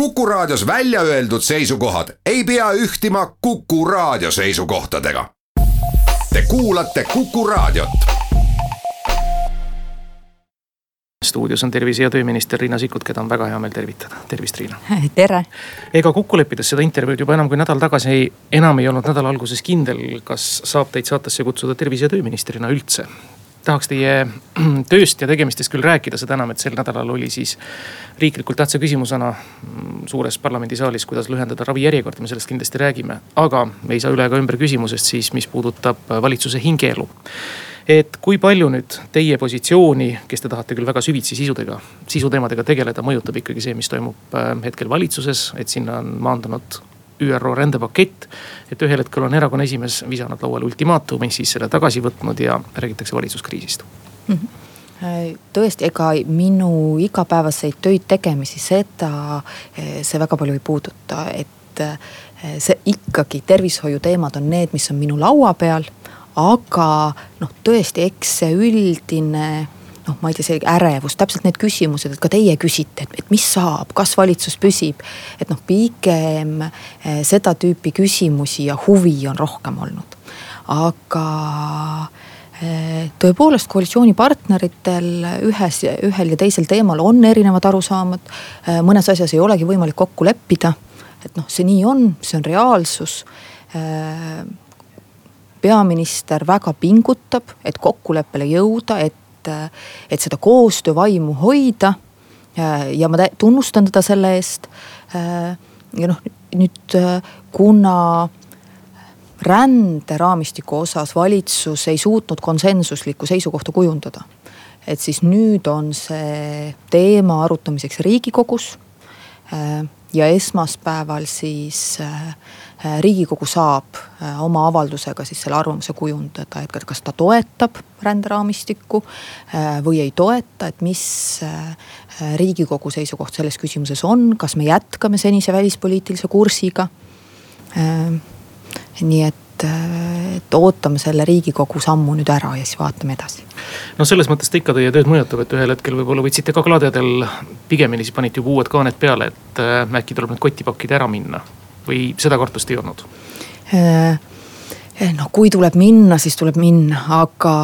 Kuku Raadios välja öeldud seisukohad ei pea ühtima Kuku Raadio seisukohtadega. Te kuulate Kuku Raadiot. stuudios on tervise- ja tööminister Riina Sikkut, keda on väga hea meel tervitada, tervist Riina. tere. ega kokku leppides seda intervjuud juba enam kui nädal tagasi ei, enam ei olnud nädala alguses kindel, kas saab teid saatesse kutsuda tervise- ja tööministrina üldse tahaks teie tööst ja tegemistest küll rääkida, seda enam, et sel nädalal oli siis riiklikult tähtsa küsimusena mm, suures parlamendisaalis, kuidas lühendada ravijärjekorda, me sellest kindlasti räägime. aga me ei saa üle ega ümber küsimusest siis, mis puudutab valitsuse hingeelu. et kui palju nüüd teie positsiooni, kes te tahate küll väga süvitsi sisudega, sisuteemadega tegeleda, mõjutab ikkagi see, mis toimub äh, hetkel valitsuses, et sinna on maandunud ÜRO rändepakett. et ühel hetkel on erakonna esimees visanud lauale ultimaatumi, siis selle tagasi võtnud ja räägitakse valitsuskriisist mm. -hmm tõesti, ega minu igapäevaseid töid tegemisi, seda see väga palju ei puuduta, et see ikkagi tervishoiuteemad on need, mis on minu laua peal. aga noh, tõesti, eks see üldine noh, ma ei tea, see ärevus, täpselt need küsimused, et ka teie küsite, et, mis saab, kas valitsus püsib. et noh, pigem eh, seda tüüpi küsimusi ja huvi on rohkem olnud, aga eh, tõepoolest koalitsioonipartneritel ühes, ühel ja teisel teemal on erinevad arusaamad. Eh, mõnes asjas ei olegi võimalik kokku leppida. et noh, see nii on, see on reaalsus peaminister väga pingutab, et kokkuleppele jõuda, et et, et seda koostöövaimu hoida. ja ma tunnustan teda selle eest. ja noh, nüüd kuna ränderaamistiku osas valitsus ei suutnud konsensuslikku seisukohta kujundada. et siis nüüd on see teema arutamiseks riigikogus. Ja esmaspäeval siis Äh, riigikogu saab äh, oma avaldusega siis selle arvamuse kujundada, et kas ta toetab ränderaamistikku äh, või ei toeta, et mis riigikogu seisukoht selles küsimuses on, kas me jätkame senise välispoliitilise kursiga. nii et, et ootame selle riigikogu sammu nüüd ära ja siis vaatame edasi. no selles mõttes ta ikka teie tööd mõjutab, et ühel hetkel võib-olla võtsite ka kladedel pigemini siis panite juba uued kaaned peale, et äkki tuleb need kotti pakkida ära minna või seda kartust ei olnud? noh, kui tuleb minna, siis tuleb minna, aga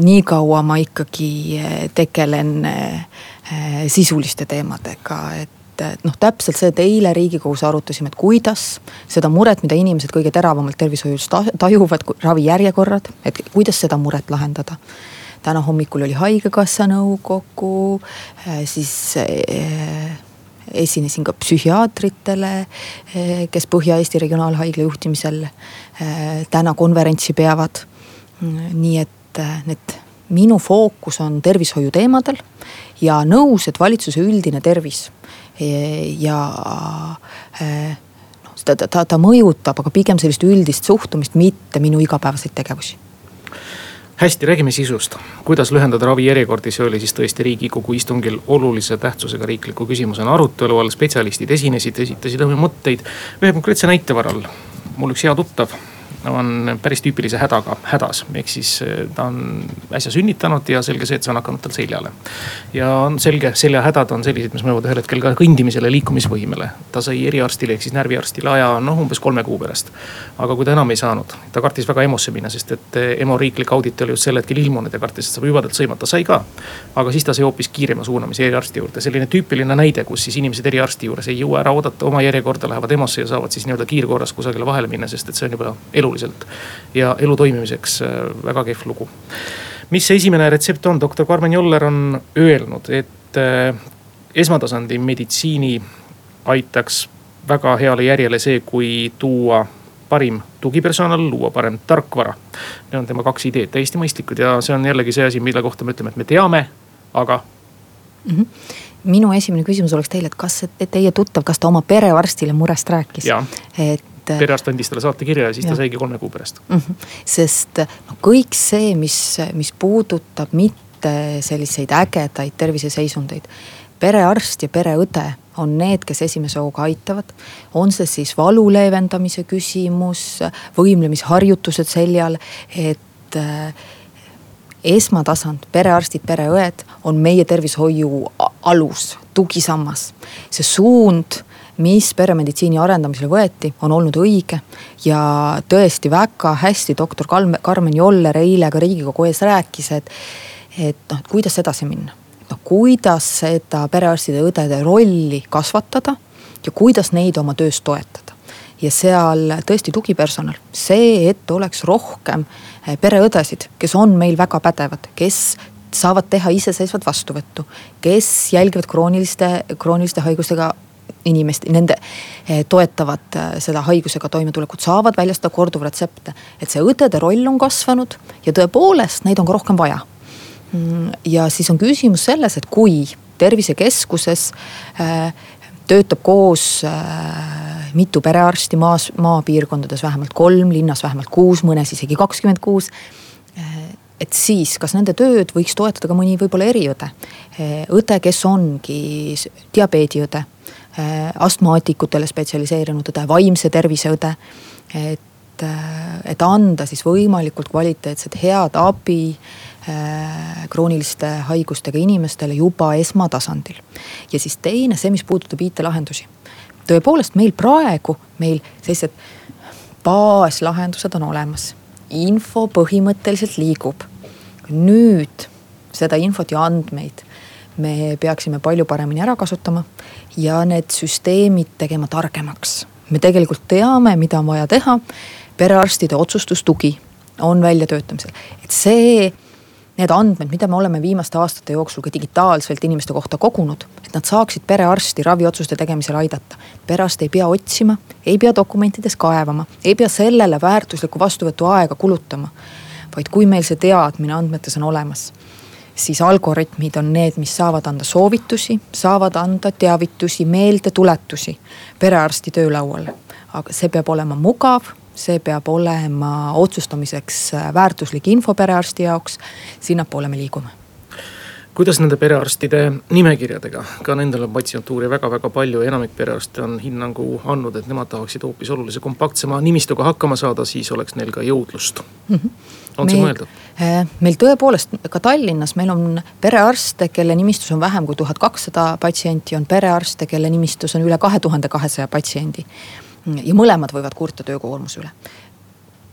niikaua ma ikkagi äh, tegelen äh, sisuliste teemadega, et et noh, täpselt see, et eile riigikogus arutasime, et kuidas seda muret, mida inimesed kõige teravamalt tervishoius tajuvad, ravijärjekorrad, et kuidas seda muret lahendada. täna hommikul oli haigekassa nõukogu, siis esinesin ka psühhiaatritele, eh, kes Põhja-Eesti Regionaalhaigla juhtimisel eh, täna konverentsi peavad. nii et eh, need, minu fookus on tervishoiu teemadel ja nõus, et valitsuse üldine tervis ja noh, ta, ta, ta mõjutab, aga pigem sellist üldist suhtumist, mitte minu igapäevaseid tegevusi hästi, räägime sisust. kuidas lühendada ravijärjekordi, see oli siis tõesti riigikogu istungil olulise tähtsusega riikliku küsimusena arutelu all. spetsialistid esinesid, esitasid oma mõtteid. ühe konkreetse näite varal, mul üks hea tuttav on päris tüüpilise hädaga hädas, ehk siis eh, ta on äsja sünnitanud ja selge see, et see on hakanud tal seljale. ja on selge, seljahädad on sellised, mis mõjuvad ühel hetkel ka kõndimisele, liikumisvõimele. ta sai eriarstile ehk siis närviarstile aja noh umbes kolme kuu pärast. aga kui ta enam ei saanud, ta kartis väga EMO-sse minna, sest et eh, EMO riiklik audit oli just sel hetkel ilmunud ja kartis, et saab jubedalt sõimata, sai ka. aga siis ta sai hoopis kiirema suunamise eriarsti juurde, selline tüüpiline näide, kus siis inimesed eriarsti juures ei jõua ära oodata oma järjekorda, lähevad EMO-sse ja saavad siis nii-öelda kiirkorras kusagile vahele minna, sest et see on juba eluline oluliselt. ja elu toimimiseks äh, väga kehv lugu. mis see esimene retsept on, doktor Karmen Joller on öelnud, et äh, esmatasandi meditsiini aitaks väga heale järjele see, kui tuua parim tugipersonal, luua parem tarkvara. Need on tema kaks ideed, täiesti mõistlikud ja see on jällegi see asi, mille kohta me ütleme, et me teame, aga mm. -hmm minu esimene küsimus oleks teile, et kas teie tuttav, kas ta oma perearstile murest rääkis? et. Perearst andis talle saatekirja ja siis ja. ta saigi kolme kuu pärast mm. -hmm. sest noh, kõik see, mis, mis puudutab mitte selliseid ägedaid terviseseisundeid. perearst ja pereõde on need, kes esimese hooga aitavad. on see siis valu leevendamise küsimus, võimlemisharjutused seljal, et äh, esmatasand, perearstid, pereõed on meie tervishoiu alus, tugisammas. see suund mis peremeditsiini arendamisele võeti, on olnud õige. ja tõesti väga hästi doktor Karmen Joller eile ka riigikogu ees rääkis, et, et noh, et kuidas edasi minna. noh, kuidas seda perearstide, õdede rolli kasvatada ja kuidas neid oma töös toetada ja seal tõesti tugipersonal, see, et oleks rohkem eh, pereõdesid, kes on meil väga pädevad, kes saavad teha iseseisvat vastuvõttu, kes jälgivad krooniliste, krooniliste haigustega inimest, nende eh, toetavad eh, seda haigusega toimetulekut, saavad väljastada korduvretsepte. et see õdede roll on kasvanud ja tõepoolest neid on ka rohkem vaja. Mm, ja siis on küsimus selles, et kui tervisekeskuses äh, töötab koos mitu perearsti maas, maapiirkondades vähemalt kolm, linnas vähemalt kuus, mõnes isegi kakskümmend kuus et siis, kas nende tööd võiks toetada ka mõni võib-olla eriõde. Õde, kes ongi diabeediõde, astmaatikutele spetsialiseerunud õde, vaimse tervise õde. et, et anda siis võimalikult kvaliteetset, head abi Äh, krooniliste haigustega inimestele juba esmatasandil. ja siis teine, see, mis puudutab IT-lahendusi. tõepoolest meil praegu, meil sellised baaslahendused on olemas, info põhimõtteliselt liigub. nüüd seda infot ja andmeid me peaksime palju paremini ära kasutama ja need süsteemid tegema targemaks. me tegelikult teame, mida on vaja teha. perearstide otsustustugi on väljatöötamisel, et see need andmed, mida me oleme viimaste aastate jooksul ka digitaalselt inimeste kohta kogunud, et nad saaksid perearsti raviotsuste tegemisel aidata. perearst ei pea otsima, ei pea dokumentides kaevama, ei pea sellele väärtuslikku vastuvõtu aega kulutama. vaid kui meil see teadmine andmetes on olemas, siis algoritmid on need, mis saavad anda soovitusi, saavad anda teavitusi, meeldetuletusi perearsti töölauale. aga see peab olema mugav see peab olema otsustamiseks äh, väärtuslik info perearsti jaoks, sinnapoole me liigume kuidas nende perearstide nimekirjadega, ka nendel on patsientuuri väga-väga palju ja enamik perearste on hinnangu andnud, et nemad tahaksid hoopis olulise kompaktsema nimistuga hakkama saada, siis oleks neil ka jõudlust mm. -hmm. On meil, see mõeldav? Äh, meil tõepoolest ka Tallinnas, meil on perearste, kelle nimistus on vähem kui tuhat kakssada patsienti, on perearste, kelle nimistus on üle kahe tuhande kahesaja patsiendi ja mõlemad võivad kurta töökoormuse üle.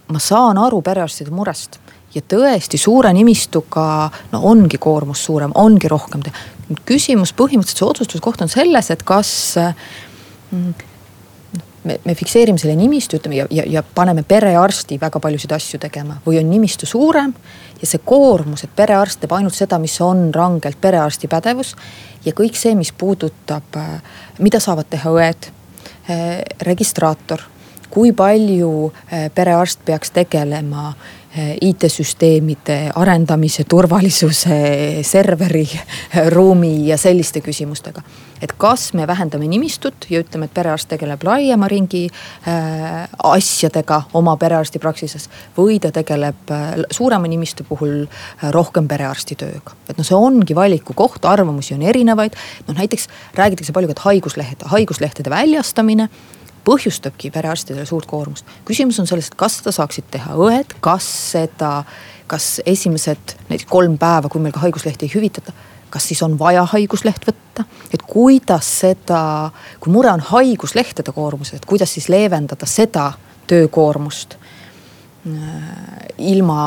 ma saan aru perearstide murest ja tõesti suure nimistuga no ongi koormus suurem, ongi rohkem küsimus põhimõtteliselt see otsustuse koht on selles, et kas mm, me, me fikseerime selle nimistu, ütleme ja, ja, ja paneme perearsti väga paljusid asju tegema või on nimistu suurem. ja see koormus, et perearst teeb ainult seda, mis on rangelt perearsti pädevus ja kõik see, mis puudutab, mida saavad teha õed Eh, registraator, kui palju eh, perearst peaks tegelema IT-süsteemide arendamise, turvalisuse, serveri, ruumi ja selliste küsimustega. et kas me vähendame nimistut ja ütleme, et perearst tegeleb laiema ringi äh, asjadega oma perearsti praksises. või ta tegeleb äh, suurema nimistu puhul äh, rohkem perearsti tööga. et noh, see ongi valiku koht, arvamusi on erinevaid. noh näiteks räägitakse palju, et haiguslehed, haiguslehtede väljastamine põhjustabki perearstidele suurt koormust. küsimus on selles, et kas seda saaksid teha õed, kas seda, kas esimesed näiteks kolm päeva, kui meil ka haiguslehti ei hüvitata kas siis on vaja haigusleht võtta, et kuidas seda, kui mure on haiguslehtede koormus, et kuidas siis leevendada seda töökoormust? Äh, ilma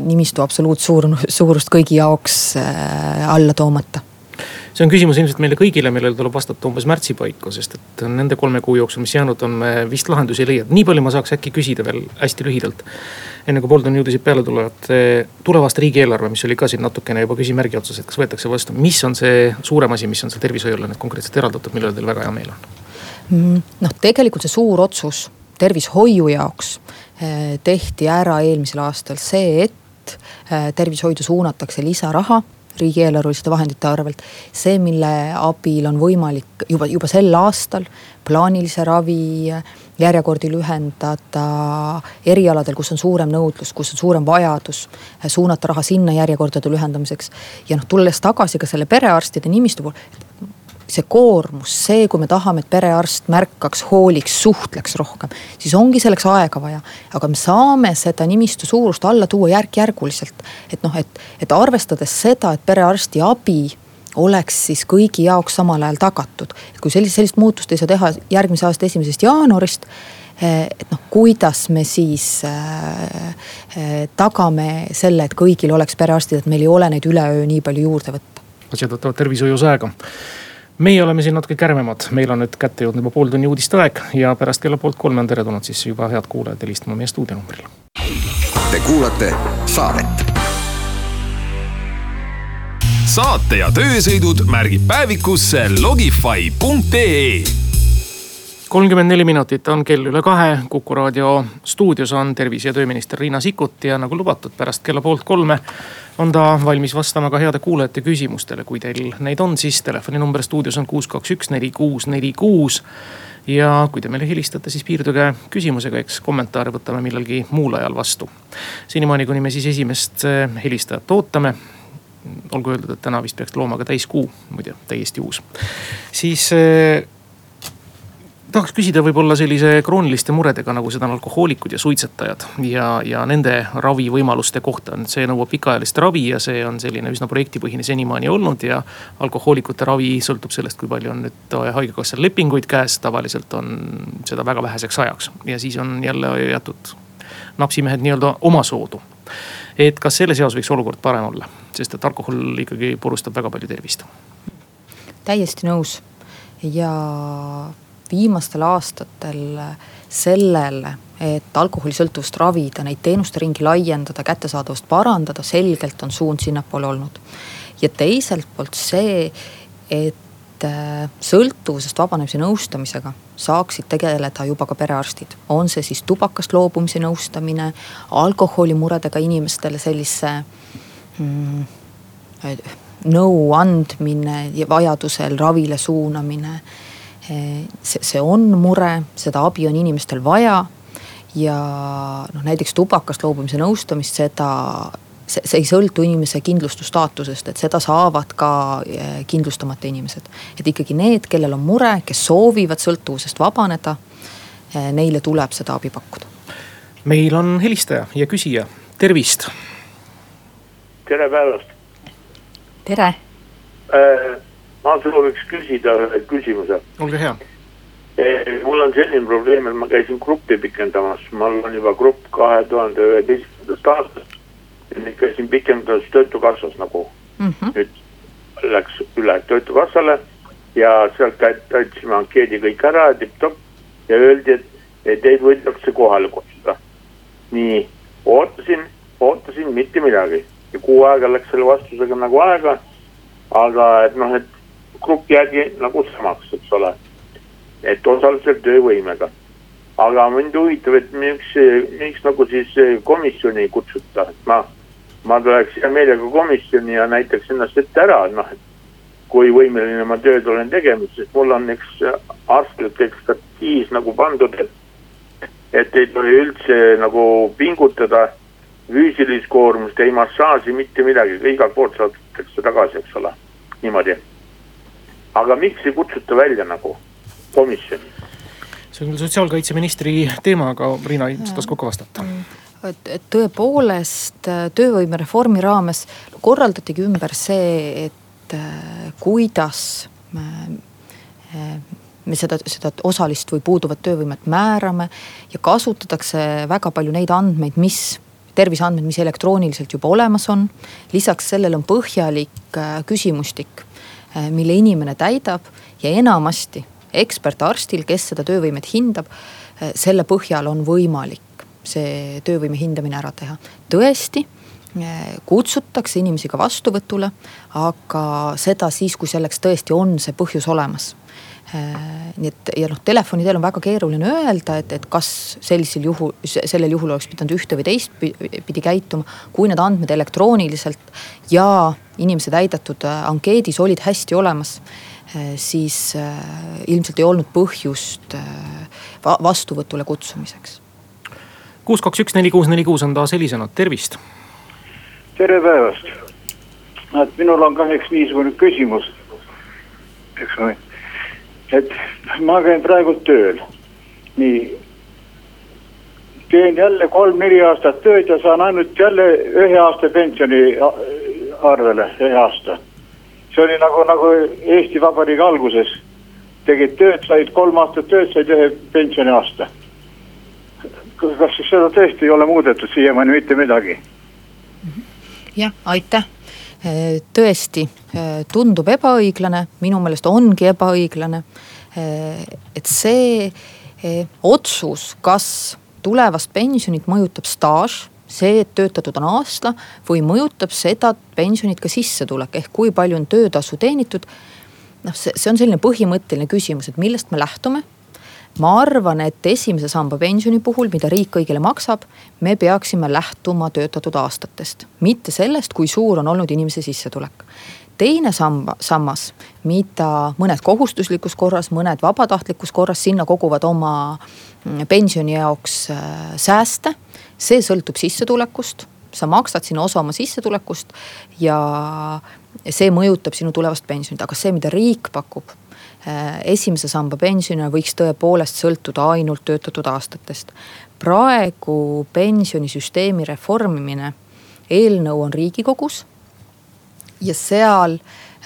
nimistu absoluutsuur, suurust kõigi jaoks äh, alla toomata see on küsimus ilmselt meile kõigile, millele tuleb vastata umbes märtsi paiku, sest et nende kolme kuu jooksul, mis jäänud on, me vist lahendusi ei leia. nii palju ma saaks äkki küsida veel hästi lühidalt. enne kui Bolton jõudisid peale tulevad, tulev aasta riigieelarve, mis oli ka siin natukene juba küsimärgi otsas, et kas võetakse vastu, mis on see suurem asi, mis on seal tervishoiule nüüd konkreetselt eraldatud, mille üle teil väga hea meel on? Mm, noh, tegelikult see suur otsus tervishoiu jaoks eh, tehti ära eelmisel aastal see, et eh, tervishoidu suunatakse lisaraha riigieelarveliste vahendite arvelt. see, mille abil on võimalik juba, juba sel aastal plaanilise ravi järjekordi lühendada erialadel, kus on suurem nõudlus, kus on suurem vajadus, suunata raha sinna järjekordade lühendamiseks. ja noh, tulles tagasi ka selle perearstide nimistu puhul, see koormus, see, kui me tahame, et perearst märkaks, hooliks, suhtleks rohkem, siis ongi selleks aega vaja. aga me saame seda nimistu suurust alla tuua järk-järguliselt. et noh, et, et arvestades seda, et perearsti abi oleks siis kõigi jaoks samal ajal tagatud. et kui sellist, sellist muutust ei saa teha järgmise aasta esimesest jaanuarist et noh, kuidas me siis äh, tagame selle, et kõigil oleks perearstid, et meil ei ole neid üleöö nii palju juurde võtta. asjad võtavad tervishoius aega meie oleme siin natuke kärmemad, meil on nüüd kätte jõudnud juba pooltunni uudiste aeg ja pärast kella poolt kolme on teretulnud siis juba head kuulajad helistama meie stuudionumbril. Te kuulate saadet. saate ja töösõidud märgib päevikusse logify.ee kolmkümmend neli minutit on kell üle kahe, Kuku raadio stuudios on tervise- ja tööminister Riina Sikkut ja nagu lubatud, pärast kella poolt kolme on ta valmis vastama ka heade kuulajate küsimustele. kui teil neid on, siis telefoninumber stuudios on kuus, kaks, üks, neli, kuus, neli, kuus. ja kui te meile helistate, siis piirduge küsimusega, eks kommentaare võtame millalgi muul ajal vastu. senimaani, kuni me siis esimest eh, helistajat ootame olgu öeldud, et täna vist peaks looma ka täiskuu, muide täiesti uus. siis eh, tahaks küsida võib-olla sellise krooniliste muredega, nagu seda on alkohoolikud ja suitsetajad ja, ja nende ravivõimaluste kohta. see nõuab pikaajalist ravi ja see on selline üsna projektipõhine senimaani olnud ja alkohoolikute ravi sõltub sellest, kui palju on nüüd haigekassal lepinguid käes. tavaliselt on seda väga väheseks ajaks ja siis on jälle jätud napsimehed nii-öelda omasoodu. et kas selles eas võiks olukord parem olla, sest et alkohol ikkagi purustab väga palju tervist. täiesti nõus ja viimastel aastatel sellele, et alkoholisõltuvust ravida, neid teenuste ringi laiendada, kättesaadavust parandada, selgelt on suund sinnapoole olnud. ja teiselt poolt see, et äh, sõltuvusest vabanemise nõustamisega saaksid tegeleda juba ka perearstid. on see siis tubakast loobumise nõustamine, alkoholimuredega inimestele sellise mm, nõu andmine ja vajadusel ravile suunamine see, see on mure, seda abi on inimestel vaja. ja noh, näiteks tubakast loobumise nõustamist, seda, see, see ei sõltu inimese kindlustusstaatusest, et seda saavad ka eh, kindlustamata inimesed. et ikkagi need, kellel on mure, kes soovivad sõltuvusest vabaneda, eh, neile tuleb seda abi pakkuda. meil on helistaja ja küsija, tervist. tere päevast. tere äh, ma sooviks küsida ühe küsimuse. olge hea. Eh, mul on selline probleem, et ma käisin gruppi pikendamas, mul on juba grupp kahe tuhande üheteistkümnendast aastast. ja nüüd käisin pikendamas töötukassas nagu mm. -hmm. nüüd läks üle töötukassale ja sealt täitsime ankeedi kõik ära, tipp-topp. ja öeldi, et teid võidakse kohale kutsuda. nii, ootasin, ootasin mitte midagi ja kuu aega läks selle vastusega nagu aega. aga et noh, et grupp jäägi nagu samaks, eks ole. et osaliselt töövõimega. aga mind huvitab, et miks, miks nagu siis komisjoni ei kutsuta, et ma, ma tuleks hea meelega komisjoni ja näitaks ennast ette ära, noh, et kui võimeline ma tööd olen tegema, sest mul on üks arstlik ekspertiis nagu pandud, et, et ei tohi üldse nagu pingutada füüsilist koormust, ei massaaži, mitte midagi, igalt poolt saadetakse tagasi, eks ole, niimoodi aga miks ei kutsuta välja nagu komisjoni? see on küll sotsiaalkaitseministri teema, aga Riina ilmselt oskab ka vastata et, et tõepoolest äh, töövõimereformi raames korraldatigi ümber see, et äh, kuidas me, äh, me seda, seda osalist või puuduvat töövõimet määrame. ja kasutatakse väga palju neid andmeid, mis, terviseandmeid, mis elektrooniliselt juba olemas on. lisaks sellele on põhjalik küsimustik mille inimene täidab ja enamasti ekspertarstil, kes seda töövõimet hindab, äh, selle põhjal on võimalik see töövõime hindamine ära teha. tõesti äh, kutsutakse inimesi ka vastuvõtule, aga seda siis, kui selleks tõesti on see põhjus olemas nii et ja noh, telefoni teel on väga keeruline öelda, et, et kas sellisel juhul, sellel juhul oleks pidanud ühte või teistpidi käituma. kui need andmed elektrooniliselt ja inimese täidetud äh, ankeedis olid hästi olemas, äh, siis äh, ilmselt ei olnud põhjust vastuvõtule kutsumiseks. kuus, kaks, üks, neli, kuus, neli, kuus on taas helisenud, tervist. tere päevast. et minul on kahjuks niisugune küsimus. üks moment, et ma käin praegu tööl, nii teen jälle kolm-neli aastat tööd ja saan ainult jälle ühe aasta pensioni arvele ühe aasta. see oli nagu, nagu Eesti Vabariigi alguses. tegid tööd, said kolm aastat tööd, said ühe pensioniaasta. kas seda tõesti ei ole muudetud siiamaani mitte midagi? jah, aitäh tõesti tundub ebaõiglane, minu meelest ongi ebaõiglane. et see otsus, kas tulevast pensionit mõjutab staaž see, et töötatud on aasta või mõjutab seda pensionit ka sissetulek ehk kui palju on töötasu teenitud. noh, see, see on selline põhimõtteline küsimus, et millest me lähtume. Ma arvan, et esimese samba pensioni puhul, mida riik kõigile maksab, me peaksime lähtuma töötatud aastatest, mitte sellest, kui suur on olnud inimese sissetulek. Teine samba, sammas, mida mõned kohustuslikus korras, mõned vabatahtlikus korras, sinna koguvad oma mm, pensioni jaoks äh, sääste see sõltub sissetulekust, sa maksad sinna osa oma sissetulekust ja see mõjutab sinu tulevast pensionit, aga see, mida riik pakub esimese samba pensionina võiks tõepoolest sõltuda ainult töötatud aastatest. praegu pensionisüsteemi reformimine, eelnõu on riigikogus ja seal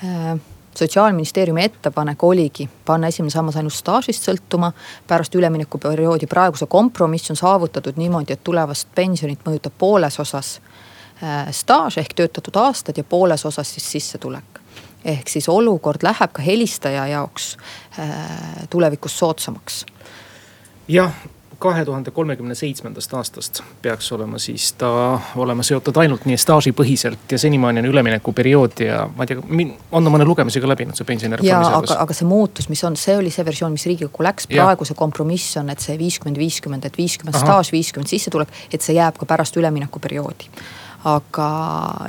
äh, sotsiaalministeeriumi ettepanek oligi panna esimene sammas ainult staažist sõltuma. pärast üleminekuperioodi praeguse kompromiss on saavutatud niimoodi, et tulevast pensionit mõjutab pooles osas äh, staaž ehk töötatud aastad ja pooles osas siis sissetulek. Ehk siis olukord läheb ka helistaja jaoks äh, tulevikus soodsamaks. jah kahe tuhande kolmekümne seitsmendast aastast peaks olema siis ta olema seotud ainult nii staažipõhiselt ja senimaani on üleminekuperiood ja ma ei tea, on ta mõne lugemise ka läbinud, see pensionireformi seadus? aga, aga see muutus, mis on, see oli see versioon, mis riigikokku läks, praegu see kompromiss on, et see viiskümmend, viiskümmend, et viiskümmend staaž, viiskümmend sissetulek, et see jääb ka pärast üleminekuperioodi aga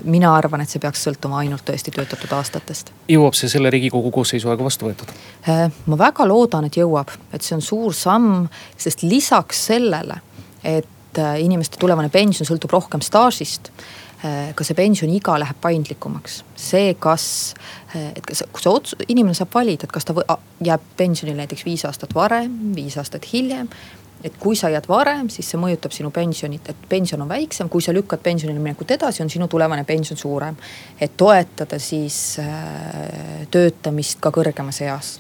mina arvan, et see peaks sõltuma ainult tõesti töötatud aastatest. jõuab see selle riigikogu koosseisu aega vastu võetud? Äh, ma väga loodan, et jõuab, et see on suur samm, sest lisaks sellele, et äh, inimeste tulevane pension sõltub rohkem staažist äh, ka see pensioniiga läheb paindlikumaks. see, kas, et kas, kui see otsus, inimene saab valida, et kas ta või, jääb pensionile näiteks viis aastat varem, viis aastat hiljem et kui sa jääd varem, siis see mõjutab sinu pensionit, et pension on väiksem, kui sa lükkad pensionile minekut edasi, on sinu tulevane pension suurem. et toetada siis äh, töötamist ka kõrgemas eas.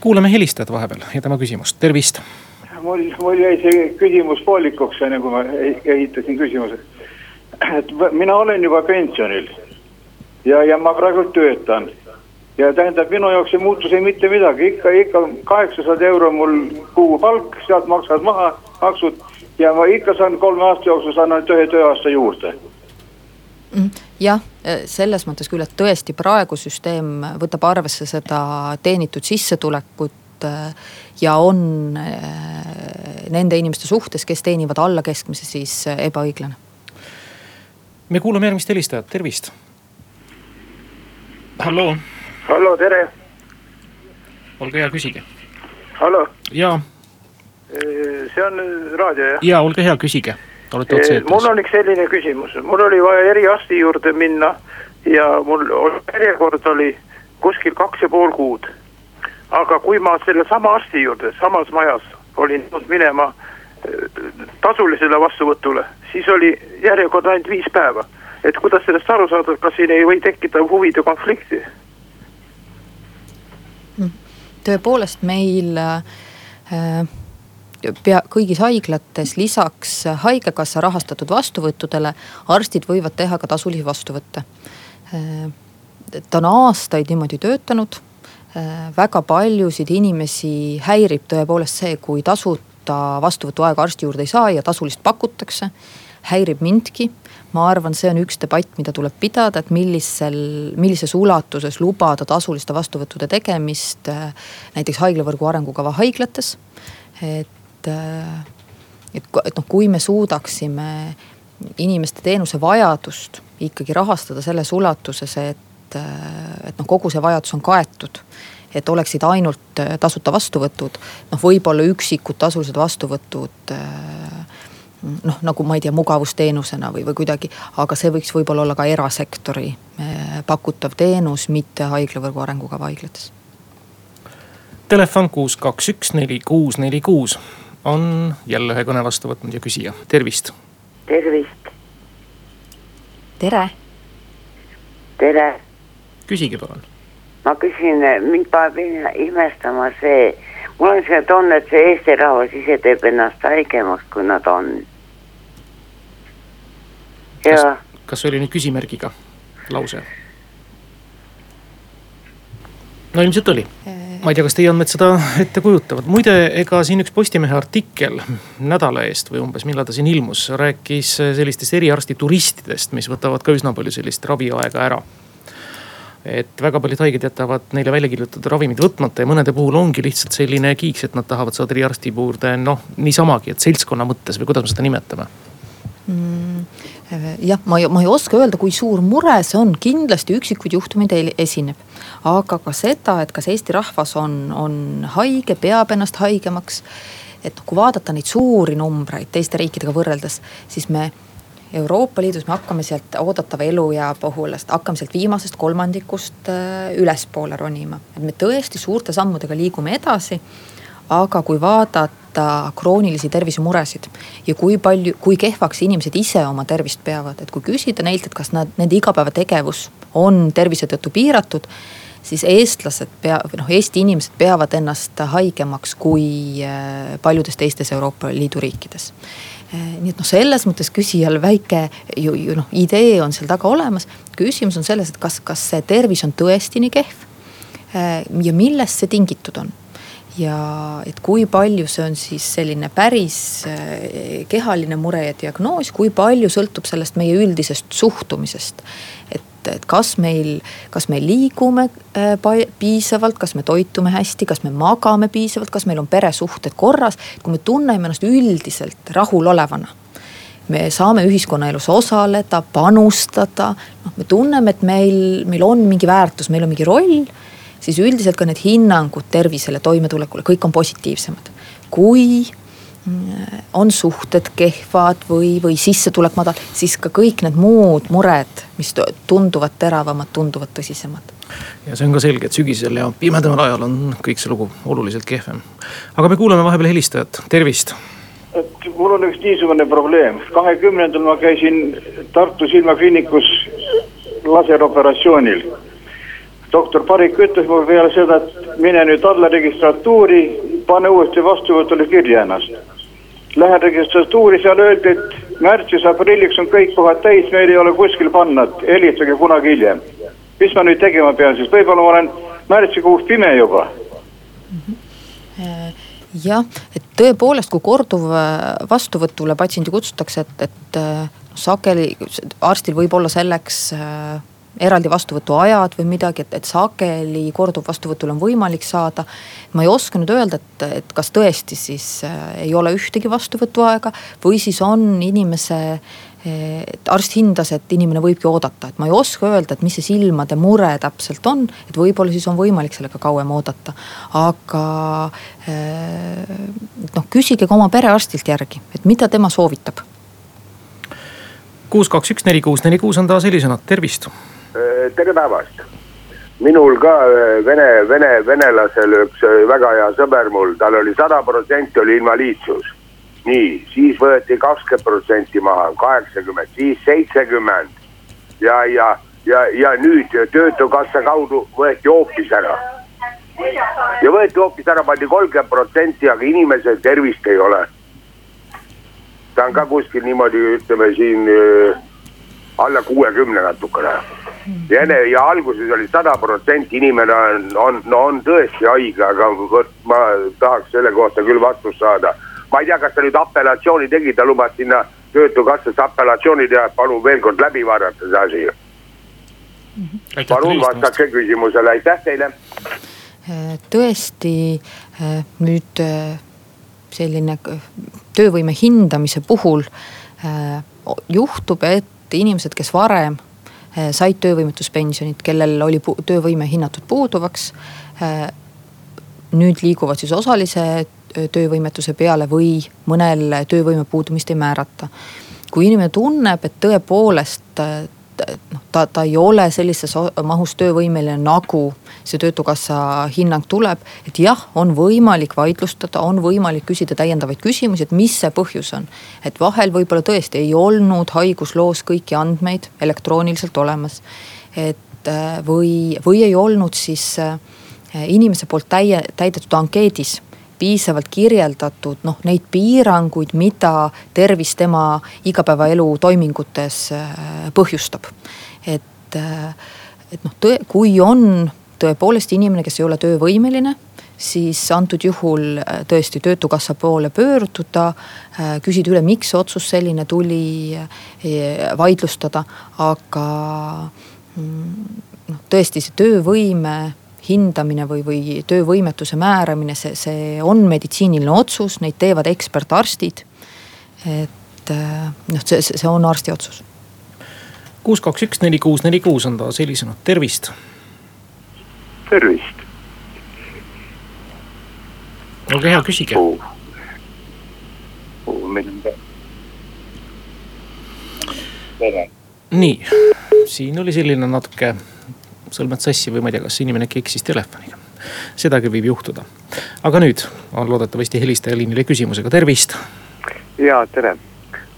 kuulame helistajat vahepeal ja tema küsimust, tervist. mul, mul jäi see küsimus poolikuks, enne kui ma ehitasin küsimuse. et mina olen juba pensionil ja, ja ma praegu töötan ja tähendab, minu jaoks ei muutu see mitte midagi, ikka, ikka kaheksasada euro mul kuupalk, sealt maksavad maha maksud ja ma ikka saan kolme aasta jooksul saan ainult ühe tööaasta juurde mm, jah, selles mõttes küll, et tõesti praegu süsteem võtab arvesse seda teenitud sissetulekut äh, ja on äh, nende inimeste suhtes, kes teenivad alla keskmise, siis äh, ebaõiglane. me kuulame järgmist helistajat, tervist. halloo hallo, tere. olge hea, küsige. hallo. jaa. see on raadio jah? jaa, olge hea, küsige. olete otse eetris. mul on üks selline küsimus, mul oli vaja eriarsti juurde minna ja mul järjekord oli kuskil kaks ja pool kuud. aga kui ma sellesama arsti juurde samas majas olin minema tasulisele vastuvõtule, siis oli järjekord ainult viis päeva. et kuidas sellest aru saada, kas siin ei või tekkida huvide konflikti? Tõepoolest meil äh, pea kõigis haiglates lisaks haigekassa rahastatud vastuvõttudele arstid võivad teha ka tasulisi vastuvõtte. Äh, ta on aastaid niimoodi töötanud. Äh, väga paljusid inimesi häirib tõepoolest see, kui tasuta vastuvõtuaega arsti juurde ei saa ja tasulist pakutakse. häirib mindki ma arvan, see on üks debatt, mida tuleb pidada, et millisel, millises ulatuses lubada tasuliste vastuvõttude tegemist äh, näiteks haiglavõrgu arengukava haiglates. et, äh, et, et noh, kui me suudaksime inimeste teenusevajadust ikkagi rahastada selles ulatuses, et, äh, et noh, kogu see vajadus on kaetud et oleksid ainult tasuta vastuvõtud, noh, võib-olla üksikud tasulised vastuvõtud äh, noh, nagu ma ei tea, mugavusteenusena või, või kuidagi, aga see võiks võib-olla olla ka erasektori eh, pakutav teenus, mitte haiglavõrgu arengukava haiglates. Telefon kuus, kaks, üks, neli, kuus, neli, kuus on jälle ühe kõne vastu võtnud ja küsija, tervist. tervist. tere. tere. küsige palun. ma küsin, mind paneb imestama see, mul on see tunne, et see Eesti rahvas ise teeb ennast haigemaks, kui nad on. Ja. kas see oli nüüd küsimärgiga lause? no ilmselt oli ma ei tea, kas teie andmed seda ette kujutavad, muide, ega siin üks Postimehe artikkel nädala eest või umbes, millal ta siin ilmus, rääkis sellistest eriarstituristidest, mis võtavad ka üsna palju sellist raviaega ära et väga paljud haiged jätavad neile välja kirjutatud ravimid võtmata ja mõnede puhul ongi lihtsalt selline kiiks, et nad tahavad saada eriarsti juurde noh, niisamagi, et seltskonna mõttes või kuidas me seda nimetame mm,? Jah, ma ei, ma ei oska öelda, kui suur mure see on, kindlasti üksikuid juhtumeid esineb aga ka seda, et kas Eesti rahvas on, on haige, peab ennast haigemaks. et kui vaadata neid suuri numbreid teiste riikidega võrreldes, siis me Euroopa Liidus me hakkame sealt oodatava eluea puhul, hakkame sealt viimasest kolmandikust äh, ülespoole ronima. et me tõesti suurte sammudega liigume edasi. Aga kui vaadata kroonilisi tervisemuresid ja kui palju, kui kehvaks inimesed ise oma tervist peavad, et kui küsida neilt, et kas nad, nende igapäevategevus on tervise tõttu piiratud siis eestlased pea, või noh, Eesti inimesed peavad ennast haigemaks kui äh, paljudes teistes Euroopa Liidu riikides äh, nii et noh, selles mõttes küsijal väike ju, ju noh, idee on seal taga olemas. küsimus on selles, et kas, kas see tervis on tõesti nii kehv. Äh, ja millest see tingitud on ja et kui palju see on siis selline päris kehaline mure ja diagnoos, kui palju sõltub sellest meie üldisest suhtumisest. et et, kas meil, kas me liigume äh, piisavalt, kas me toitume hästi, kas me magame piisavalt, kas meil on peresuhted korras. kui me tunneme ennast üldiselt rahulolevana me saame ühiskonnaelus osaleda, panustada, noh, me tunneme, et meil, meil on mingi väärtus, meil on mingi roll. Siis üldiselt ka need hinnangud tervisele, toimetulekule, kõik on positiivsemad. kui on suhted kehvad või, või sissetulek madal, siis ka kõik need muud mured, mis tunduvad teravamad, tunduvad tõsisemad. ja see on ka selge, et sügisel ja pimedamal ajal on kõik see lugu oluliselt kehvem. aga me kuulame vahepeal helistajat, tervist. et mul on üks niisugune probleem, kahekümnendal ma käisin Tartu silmakliinikus laseroperatsioonil doktor Parik ütles mulle peale seda, et mine nüüd alla registratuuri, pane uuesti vastuvõtule kirja ennast. Lähen registratuuri, seal öeldi, et märtsis-aprilliks on kõik kohad täis, meil ei ole kuskil panna, et helistage kunagi hiljem. mis ma nüüd tegema pean siis, võib-olla ma olen märtsikuus pime juba. Jah, et tõepoolest, kui korduv vastuvõtule patsiendi kutsutakse, et, et sageli arstil võib olla selleks eraldi vastuvõtuajad või midagi, et, et sageli korduvvastuvõtul on võimalik saada. ma ei oska nüüd öelda, et, et kas tõesti siis äh, ei ole ühtegi vastuvõtuaega või siis on inimese et arst hindas, et inimene võibki oodata, et ma ei oska öelda, et mis see silmade mure täpselt on, et võib-olla siis on võimalik sellega kauem oodata. aga äh, noh, küsige ka oma perearstilt järgi, et mida tema soovitab kuus, kaks, üks, neli, kuus, neli, kuus on taas helisõnad, tervist tere päevast. minul ka äh, vene, vene, venelasel üks äh, väga hea sõber mul, tal oli sada protsenti oli invaliidsus. nii, siis võeti kakskümmend protsenti maha, kaheksakümmend, siis seitsekümmend. ja, ja, ja, ja nüüd töötukassa kaudu võeti hoopis ära. ja võeti hoopis ära, pandi kolmkümmend protsenti, aga inimesel tervist ei ole. ta on ka kuskil niimoodi, ütleme siin alla kuuekümne natukene ja enne ja alguses oli sada protsenti inimene on, on, no on tõesti haige, aga vot ma tahaks selle kohta küll vastust saada. ma ei tea, kas ta nüüd apellatsiooni tegi, ta lubas sinna töötukassasse apellatsiooni teha, palun veel kord läbi vaadata see asi. palun vastake küsimusele, aitäh teile. tõesti nüüd selline töövõime hindamise puhul juhtub, et inimesed, kes varem said töövõimetuspensionit, kellel oli töövõime hinnatud puuduvaks. Eh, nüüd liiguvad siis osalise eh, töövõimetuse peale või mõnel töövõime puudumist ei määrata. kui inimene tunneb, et tõepoolest noh, ta, ta ei ole sellises mahus töövõimeline, nagu see töötukassa hinnang tuleb. et jah, on võimalik vaidlustada, on võimalik küsida täiendavaid küsimusi, et mis see põhjus on. et vahel võib-olla tõesti ei olnud haigusloos kõiki andmeid elektrooniliselt olemas. et või, või ei olnud siis inimese poolt täie, täidetud ankeedis piisavalt kirjeldatud noh, neid piiranguid, mida tervis tema igapäevaelu toimingutes põhjustab. et, et noh, kui on tõepoolest inimene, kes ei ole töövõimeline siis antud juhul äh, tõesti Töötukassa poole pöörduda, äh, küsida üle, miks see otsus selline tuli, äh, vaidlustada, aga mm, noh, tõesti see töövõime hindamine või, või töövõimetuse määramine, see, see on meditsiiniline otsus, neid teevad ekspertarstid. et noh, see, see on arsti otsus. kuus, kaks, üks, neli, kuus, neli, kuus on taas helisenud, tervist. tervist! Olge hea, küsige. Oh.. Oh, nii, siin oli selline natuke sõlmed sassi või ma ei tea, kas inimene eksis telefoniga. sedagi võib juhtuda. aga nüüd on loodetavasti helistaja liinile küsimusega, tervist. ja tere,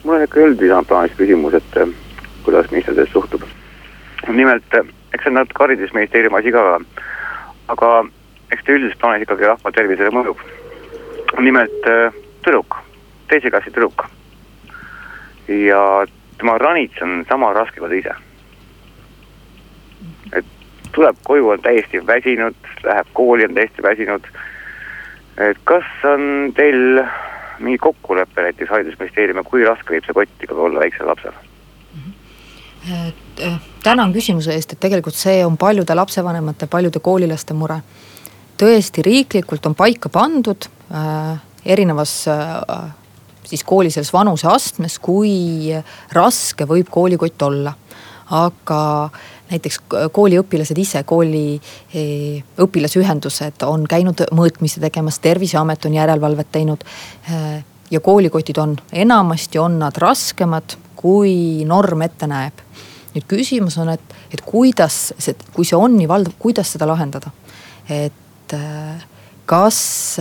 mul on ikka üldisem plaanis küsimus, et eh, kuidas minister suhtub. nimelt, eh, eks see on natuke haridusministeeriumi asi ka, aga eks ta üldises plaanis ikkagi rahva tervisele mõjub nimelt äh, tüdruk, teise klassi tüdruk. ja tema ranits on sama raske kui ta ise. Tuleb koju, on täiesti väsinud, läheb kooli, on täiesti väsinud. et kas on teil mingi kokkulepe näiteks haridusministeeriumiga, kui raske võib see kott ikkagi olla väiksel lapsel? Äh, tänan küsimuse eest, et tegelikult see on paljude lapsevanemate, paljude koolilaste mure tõesti riiklikult on paika pandud äh, erinevas äh, siis kooli selles vanuseastmes, kui raske võib koolikott olla. aga näiteks kooliõpilased ise, kooli eh, õpilasühendused on käinud mõõtmisi tegemas, terviseamet on järelevalvet teinud. Äh, ja koolikotid on, enamasti on nad raskemad, kui norm ette näeb. nüüd küsimus on, et, et kuidas see, kui see on nii valdav, kuidas seda lahendada? et äh, kas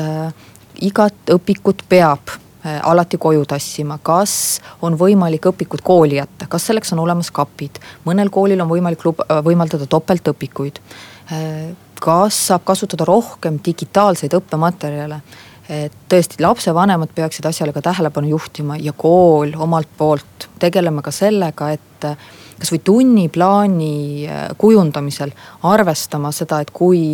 igat õpikut peab alati koju tassima, kas on võimalik õpikud kooli jätta, kas selleks on olemas kapid, mõnel koolil on võimalik lub-, võimaldada topeltõpikuid. kas saab kasutada rohkem digitaalseid õppematerjale? et tõesti, lapsevanemad peaksid asjale ka tähelepanu juhtima ja kool omalt poolt tegelema ka sellega, et kasvõi tunniplaani kujundamisel arvestama seda, et kui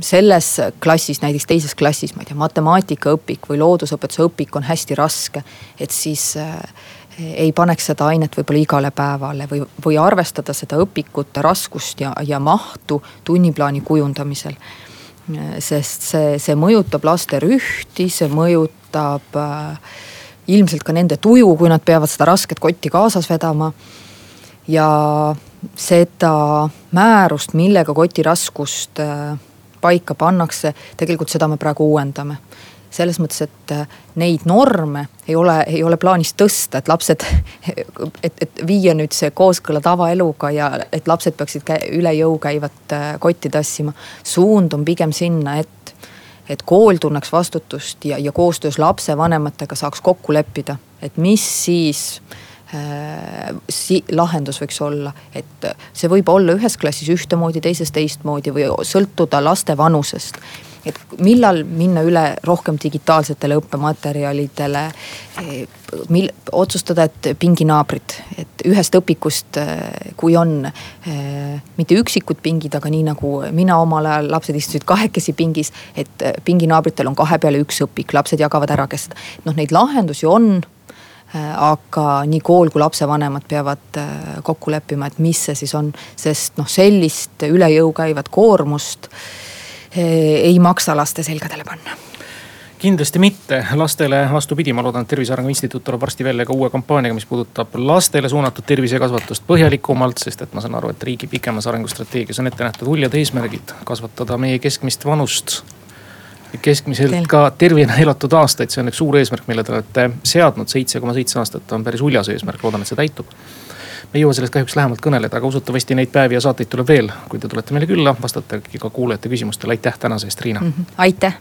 selles klassis, näiteks teises klassis, ma ei tea, matemaatikaõpik või loodusõpetuse õpik on hästi raske, et siis äh, ei paneks seda ainet võib-olla igale päevale või, või arvestada seda õpikute raskust ja, ja mahtu tunniplaani kujundamisel. sest see, see mõjutab laste rühti, see mõjutab äh, ilmselt ka nende tuju, kui nad peavad seda rasket kotti kaasas vedama. ja seda määrust, millega koti raskust äh, paika pannakse, tegelikult seda me praegu uuendame selles mõttes, et äh, neid norme ei ole, ei ole plaanis tõsta, et lapsed, et, et viia nüüd see kooskõla tavaeluga ja et lapsed peaksid üle jõu käivat äh, kotti tassima. suund on pigem sinna, et, et kool tunneks vastutust ja, ja koostöös lapsevanematega saaks kokku leppida, et mis siis si-, lahendus võiks olla, et see võib olla ühes klassis ühtemoodi, teises teistmoodi või sõltuda laste vanusest et millal minna üle rohkem digitaalsetele õppematerjalidele. mil-, otsustada, et pinginaabrid, et ühest õpikust, kui on mitte üksikud pingid, aga nii nagu mina omal ajal, lapsed istusid kahekesi pingis. et pinginaabritel on kahe peale üks õpik, lapsed jagavad ära, kes, noh neid lahendusi on Äh, aga nii kool kui lapsevanemad peavad äh, kokku leppima, et mis see siis on, sest noh, sellist üle jõu käivat koormust äh, ei maksa laste selgadele panna kindlasti mitte, lastele vastupidi, ma loodan, et Tervise Arengu Instituut tuleb varsti välja ka uue kampaaniaga, mis puudutab lastele suunatud tervisekasvatust põhjalikumalt. sest et ma saan aru, et riigi pikemas arengustrateegias on ette nähtud uljad eesmärgid kasvatada meie keskmist vanust keskmiselt ka tervena elatud aastaid, see on üks suur eesmärk, mille te olete seadnud, seitse koma seitse aastat on päris uljas eesmärk, loodan, et see täitub. me ei jõua sellest kahjuks lähemalt kõneleda, aga usutavasti neid päevi ja saateid tuleb veel, kui te tulete meile külla, vastate ka kuulajate küsimustele, aitäh tänase eest, Riina mm. -hmm. aitäh